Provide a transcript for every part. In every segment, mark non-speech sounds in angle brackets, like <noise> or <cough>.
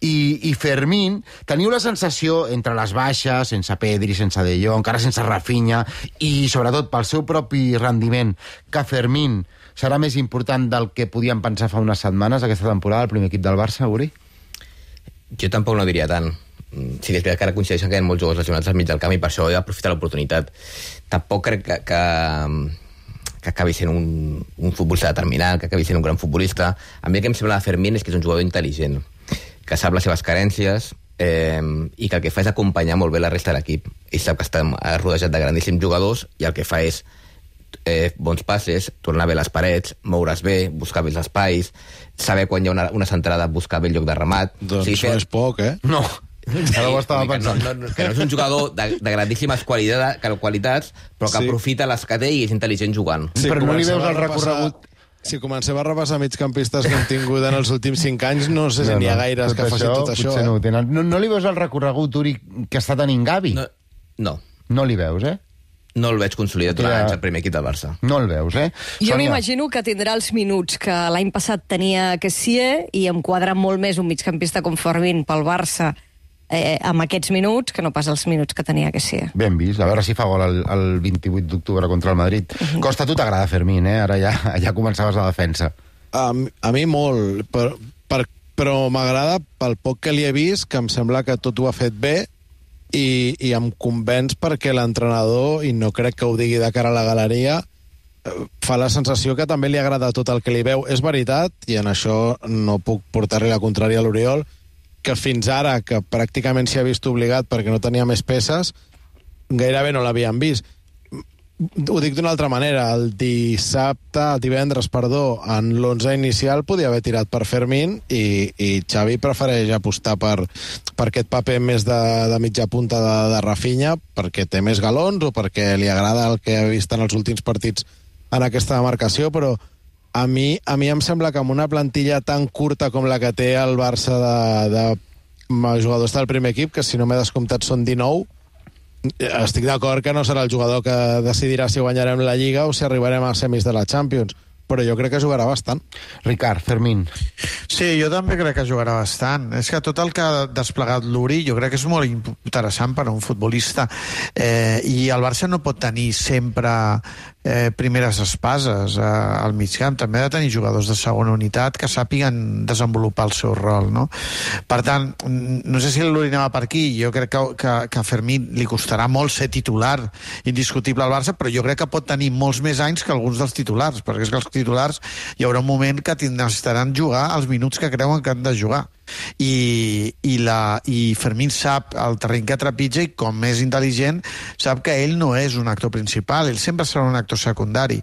I, i Fermín, teniu la sensació, entre les baixes, sense Pedri, sense De Jong, encara sense Rafinha, i sobretot pel seu propi rendiment, que Fermín serà més important del que podíem pensar fa unes setmanes aquesta temporada al primer equip del Barça, Uri? Jo tampoc no diria tant. Que és que ara coincideixen que hi ha molts jugadors lesionats al mig del camp i per això he d'aprofitar l'oportunitat. Tampoc crec que, que, que acabi sent un, un futbolista determinant, que acabi sent un gran futbolista. A mi el que em sembla de Fermín és que és un jugador intel·ligent, que sap les seves carències eh, i que el que fa és acompanyar molt bé la resta de l'equip. Ell sap que està rodejat de grandíssims jugadors i el que fa és eh, bons passes, tornar bé les parets, moure's bé, buscar bé els espais, saber quan hi ha una, una centrada, buscar bé el lloc de remat. Doncs O sigui, no és poc, eh? No, ara ho estava que no, pensant. no, que no és un jugador de, de grandíssimes qualitats, qualitats però que Sí. sí. aprofita les que té i és intel·ligent jugant. Però no li veus el recorregut? Si comencem a repassar migcampistes que hem tingut en els últims 5 anys, no sé si n'hi ha gaires que facin tot això. Eh? No, ho tenen. no, no li veus el recorregut, Uri, que està tenint Gavi? No, no, no li veus, eh? no el veig consolidat durant Ja. anys al primer equip del Barça. No el veus, eh? Jo m'imagino que tindrà els minuts que l'any passat tenia Kessier i em quadra molt més un migcampista com Fermín pel Barça eh, amb aquests minuts que no pas els minuts que tenia Kessier. Ben vist, a veure si fa gol el, el 28 d'octubre contra el Madrid. Costa, a tu t'agrada Fermín, eh? Ara ja, <laughs> ja començaves la defensa. A, a mi molt, per, per, però m'agrada pel poc que li he vist, que em sembla que tot ho ha fet bé i, i em convenç perquè l'entrenador, i no crec que ho digui de cara a la galeria, eh, fa la sensació que també li agrada tot el que li veu. És veritat, i en això no puc portar-li la contrària a l'Oriol, que fins ara, que pràcticament s'hi ha vist obligat perquè no tenia més peces, gairebé no l'havien vist. Ho dic d'una altra manera, el dissabte, el divendres, perdó, en l'11 inicial podia haver tirat per Fermín i, i Xavi prefereix apostar per, per aquest paper més de, de mitja punta de, de Rafinha perquè té més galons o perquè li agrada el que ha vist en els últims partits en aquesta demarcació, però a mi, a mi em sembla que amb una plantilla tan curta com la que té el Barça de, de jugadors del primer equip, que si no m'he descomptat són 19, estic d'acord que no serà el jugador que decidirà si guanyarem la Lliga o si arribarem a semis de la Champions, però jo crec que jugarà bastant. Ricard, Fermín. Sí, jo també crec que jugarà bastant. És que tot el que ha desplegat l'Uri jo crec que és molt interessant per a un futbolista. Eh, I el Barça no pot tenir sempre eh, primeres espases eh, al mig camp. També ha de tenir jugadors de segona unitat que sàpiguen desenvolupar el seu rol. No? Per tant, no sé si l'Uri anava per aquí. Jo crec que, que, que a Fermín li costarà molt ser titular indiscutible al Barça, però jo crec que pot tenir molts més anys que alguns dels titulars, perquè és que els titulars hi haurà un moment que necessitaran jugar els minuts que creuen que han de jugar i, i, la, i Fermín sap el terreny que trepitja i com és intel·ligent sap que ell no és un actor principal ell sempre serà un actor secundari.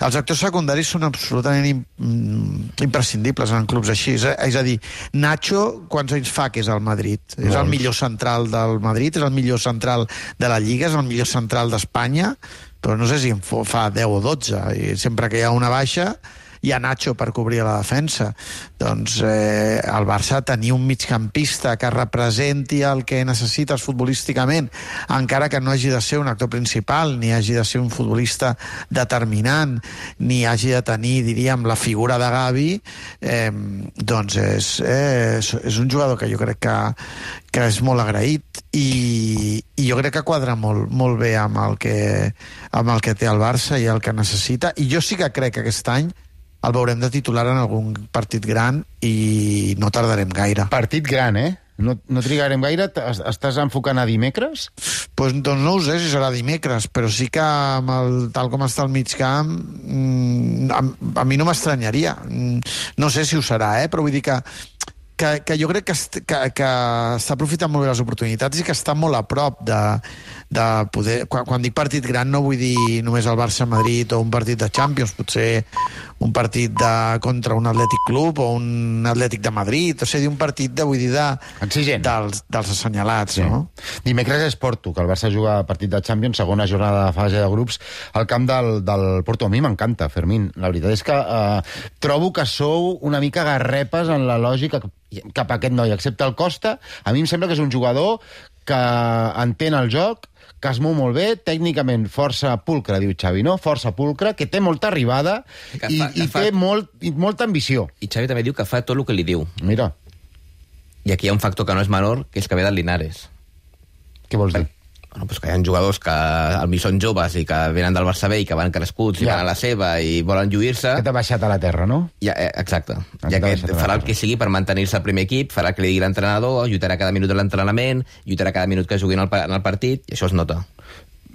Els actors secundaris són absolutament mm, imprescindibles en clubs així. És, a- dir, Nacho quants anys fa que és al Madrid? és el millor central del Madrid, és el millor central de la Lliga, és el millor central d'Espanya? Però no sé si en fa 10 o 12 i sempre que hi ha una baixa hi ha Nacho per cobrir la defensa. Doncs eh, el Barça tenir un migcampista que representi el que necessites futbolísticament, encara que no hagi de ser un actor principal, ni hagi de ser un futbolista determinant, ni hagi de tenir, diríem, la figura de Gavi, eh, doncs és, és, és un jugador que jo crec que, que és molt agraït i, i jo crec que quadra molt, molt bé amb el, que, amb el que té el Barça i el que necessita. I jo sí que crec que aquest any el veurem de titular en algun partit gran i no tardarem gaire. Partit gran, eh? No, no trigarem gaire. Estàs enfocant a dimecres? Pues, doncs no ho sé si serà dimecres, però sí que amb el, tal com està el mig camp, mm, a, a mi no m'estranyaria. Mm, No sé si ho serà, eh? però vull dir que que, que jo crec que, que, que està aprofitant molt bé les oportunitats i que està molt a prop de, de poder... Quan, quan dic partit gran no vull dir només el Barça-Madrid o un partit de Champions, potser un partit de, contra un Atlètic Club o un Atlètic de Madrid, o sigui, un partit de, vull dir, de, Exigent. dels, dels assenyalats, sí. no? Dimecres és Porto, que el Barça juga partit de Champions, segona jornada de fase de grups, al camp del, del Porto. A mi m'encanta, Fermín. La veritat és que eh, trobo que sou una mica garrepes en la lògica cap a aquest noi, excepte el Costa. A mi em sembla que és un jugador que entén el joc, que es mou molt bé, tècnicament força pulcre, diu Xavi, no? Força pulcre, que té molta arribada Que i, fa- que i fa- té molt, i molta ambició. I Xavi també diu que fa tot el que li diu. Mira, I aquí hi ha un factor que no és menor, que és que ve del Linares. Què vols dir? Bueno, doncs que hi ha jugadors que al són joves i que venen del Barça B i que van crescuts i Ja. van a la seva i volen lluir-se... Que t'ha baixat a la terra, no? Ja, eh, exacte. Aquest Ja que farà el que sigui per mantenir-se al primer equip, farà que li digui l'entrenador, lluitarà cada minut de l'entrenament, lluitarà cada minut que juguin en el partit, i això es nota.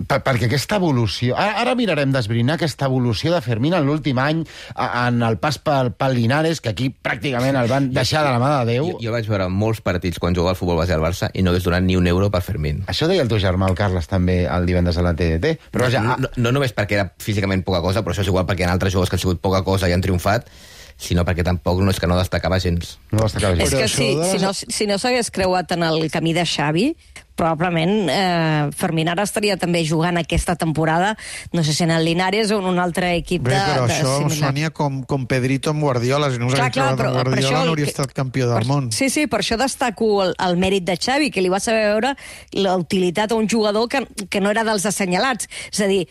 Per, perquè aquesta evolució... Ara, ara mirarem d'esbrinar aquesta evolució de Fermín en l'últim any a- en el pas pel, pel Linares, que aquí pràcticament el van deixar de la mà de Déu. Jo, jo vaig veure molts partits quan jugava al futbol base al Barça i no hagués donat ni un euro per Fermín. Això deia el teu germà, el Carles, també, el divendres a la TDT. Però ja, no, no, no només perquè era físicament poca cosa, però això és igual perquè ha altres jugadors que han sigut poca cosa i han triomfat, sinó perquè tampoc no és que no destacava gens. no destacava És gens. que això si, si no, si no s'hagués creuat en el camí de Xavi, probablement eh, Fermín ara estaria també jugant aquesta temporada, no sé si en el Linares o en un altre equip Bé, de, però de això similar. sonia com, com Pedrito amb Guardiola. Si no us Clar, clar, però, amb Guardiola això... no hauria que- estat campió del per, món. Sí, sí, per això destaco el, el mèrit de Xavi, que li va saber veure la utilitat a un jugador que, que no era dels assenyalats. És a dir,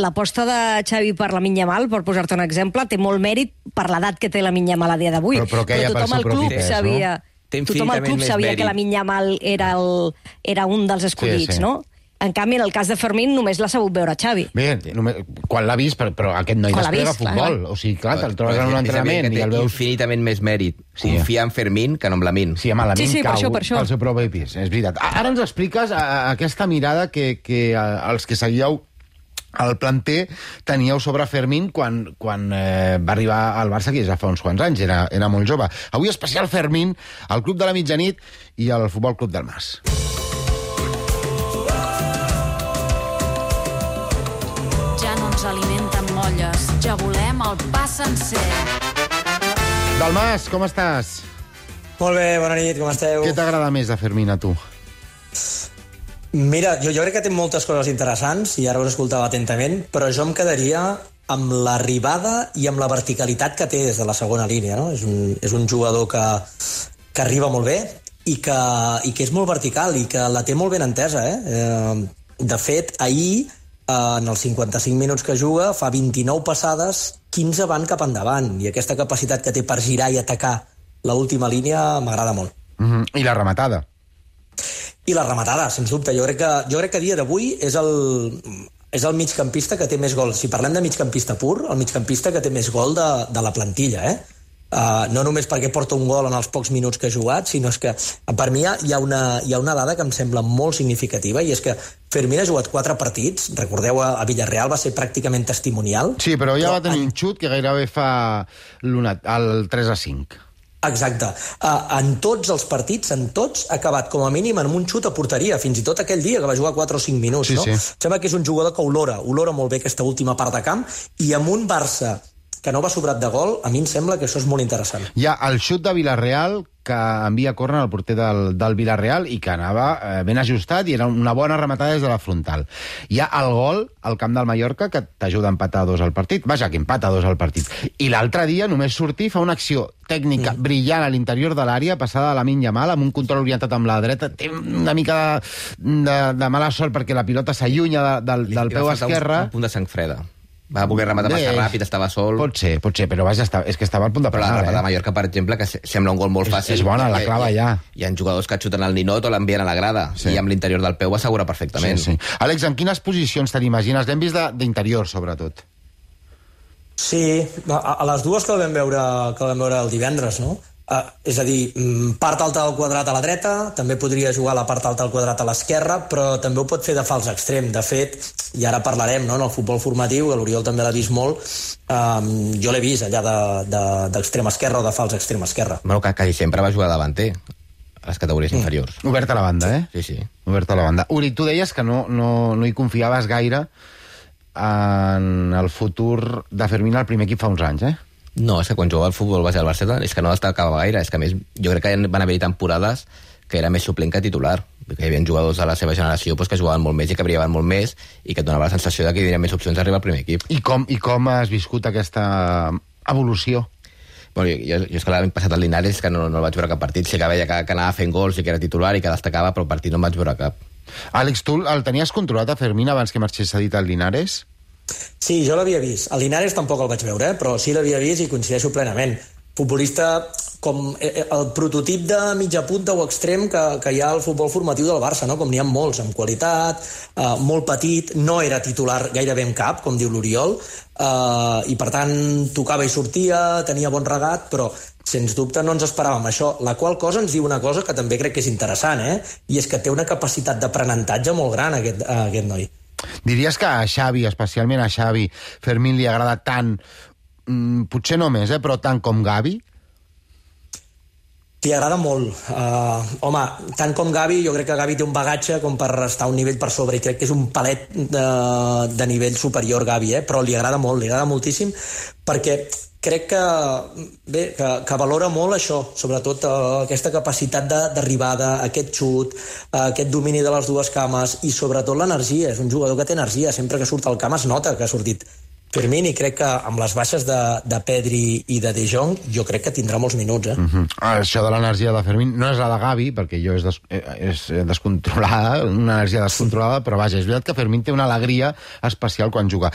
l'aposta de Xavi per la Minyamal, per posar-te un exemple, té molt mèrit per l'edat que té la Minyamal a dia d'avui. Però- però que pel tothom al club pes, no? Té Tothom al club sabia mèrit. que la Minyamal era, el, era un dels escollits, Sí, sí. no? En canvi, en el cas de Fermín, només l'ha sabut veure Xavi. Bé, només, quan l'ha vist, però, però aquest noi desplega vist, futbol. clar. O sigui, clar, te'l trobes en un entrenament i té el veus... infinitament més mèrit Sí. confiar en Fermín que no en Lamin. Sí, malament Sí, sí, per cau això, per això. pel seu propi pis, és veritat. A- Ara ens expliques a, a, aquesta mirada que, que a, els que seguíeu el planter teníeu sobre Fermín quan, quan eh, va arribar al Barça, que ja fa uns quants anys, era, era molt jove. Avui especial Fermín, al Club de la Mitjanit i al Futbol Club del Mas. Ja no ens alimenten molles, ja volem el pa sencer. Del Mas, com estàs? Molt bé, bona nit, com esteu? Què t'agrada més de Fermín a tu? Mira, jo, jo crec que té moltes coses interessants i ara us escoltava atentament, però jo em quedaria amb l'arribada i amb la verticalitat que té des de la segona línia. No? És, un, és un jugador que, que arriba molt bé i que, i que és molt vertical i que la té molt ben entesa. Eh? Eh, de fet, ahir, eh, en els 55 minuts que juga, fa 29 passades, 15 van cap endavant i aquesta capacitat que té per girar i atacar la última línia m'agrada molt. Mm -hmm. I la rematada. I la rematada, sens dubte. Jo crec que, jo crec que a dia d'avui és el, és el migcampista que té més gol. Si parlem de migcampista pur, el migcampista que té més gol de, de la plantilla, eh? Uh, no només perquè porta un gol en els pocs minuts que ha jugat, sinó és que per mi hi ha, hi ha, una, hi ha una dada que em sembla molt significativa i és que Fermín ha jugat quatre partits, recordeu a, a Villarreal va ser pràcticament testimonial. Sí, però ja Però va tenir en- un xut que gairebé fa el 3 a 5. Exacte. Uh, en tots els partits, en tots, ha acabat com a mínim en un xut a porteria, fins i tot aquell dia que va jugar 4 o 5 minuts, Sí, no? sí. Sembla que és un jugador que olora, olora molt bé aquesta última part de camp, i amb un Barça que no va sobrat de gol, a mi em sembla que això és molt interessant. Hi ha el xut de Villarreal que envia córner al porter del, del Villarreal i que anava eh, ben ajustat i era una bona rematada des de la frontal. Hi ha el gol al camp del Mallorca que t'ajuda a empatar a dos al partit. Vaja, que empata a dos al partit. I l'altre dia només sortir fa una acció tècnica mm. brillant a l'interior de l'àrea, passada a la Minya Mal, amb un control orientat amb la dreta. Té una mica de, de, de mala sort perquè la pilota s'allunya de, del, Li- del li peu esquerre. Un, un punt de sang freda. Va voler rematar Bé, massa ràpid, estava sol... Pot ser, pot ser, però vaja, està, és que estava al punt de Però la penar, rematada de eh? Mallorca, per exemple, que se- sembla un gol molt És- fàcil. és bona, la I- clava ja. Hi ha jugadors que xuten al ninot o l'envien a la grada, Sí. i amb l'interior del peu ho assegura Sí, perfectament. sí. Àlex, en quines posicions te l'imagines? L'hem vist de- d'interior, sobretot. Sí, a, a les dues que el vam veure, que el vam veure el divendres, no? Uh, és a dir, mm, part alta del quadrat a la dreta, també podria jugar la part alta del quadrat a l'esquerra, però també ho pot fer de fals extrem. De fet, i ara parlarem no, en el futbol formatiu, que l'Oriol també l'ha vist molt, um, jo l'he vist allà de- de- d'extrem de, esquerra o de fals extrem esquerra. Bueno, que quasi sempre va jugar davanter a les categories Mm. inferiors. Obert a la banda, eh? Sí, sí. Obert a la banda. Uri, tu deies que no, no, no hi confiaves gaire en el futur de Fermín al primer equip fa uns anys, eh? No, és que quan jugava al futbol base al Barcelona és que no destacava gaire, és que a més jo crec que van haver-hi temporades que era més suplent que titular, que hi havia jugadors de la seva generació doncs, que jugaven molt més i que brillaven molt més i que et donava la sensació de que hi havia més opcions d'arribar al primer equip. I com, I com has viscut aquesta evolució? Bueno, jo, jo, jo és que l'any passat al Linares que no, no el vaig veure cap partit, sí que veia que, que anava fent gols i que era titular i que destacava, però el partit no em vaig veure cap. Àlex, tu el tenies controlat a Fermín abans que marxés cedit al Linares? Sí, jo l'havia vist. El Linares tampoc el vaig veure, eh? però sí l'havia vist i coincideixo plenament. Futbolista com eh, eh, el prototip de mitja punta o extrem que, que hi ha al futbol formatiu del Barça, no? com n'hi ha molts, amb qualitat, eh, molt petit, no era titular gairebé en cap, com diu l'Oriol, eh, i per tant tocava i sortia, tenia bon regat, però sens dubte no ens esperàvem això, la qual cosa ens diu una cosa que també crec que és interessant, eh? i és que té una capacitat d'aprenentatge molt gran aquest, eh, aquest noi. Diries que a Xavi, especialment a Xavi, Fermín li agrada tant, mm, potser no més, eh, però tant com Gavi? Li agrada molt. Uh, home, tant com Gavi, jo crec que Gavi té un bagatge com per estar un nivell per sobre i crec que és un palet de, de nivell superior Gavi, eh? però li agrada molt, li agrada moltíssim perquè crec que, bé, que, que valora molt això, sobretot uh, aquesta capacitat d'arribada, aquest xut, uh, aquest domini de les dues cames i sobretot l'energia. És un jugador que té energia, sempre que surt al camp es nota que ha sortit Firmín, i crec que amb les baixes de, de Pedri i de De Jong, jo crec que tindrà molts minuts, eh? Uh -huh. ah, això de l'energia de Fermín no és la de Gavi, perquè jo és, des, eh, és descontrolada, una energia descontrolada, però vaja, és veritat que Fermín té una alegria especial quan juga.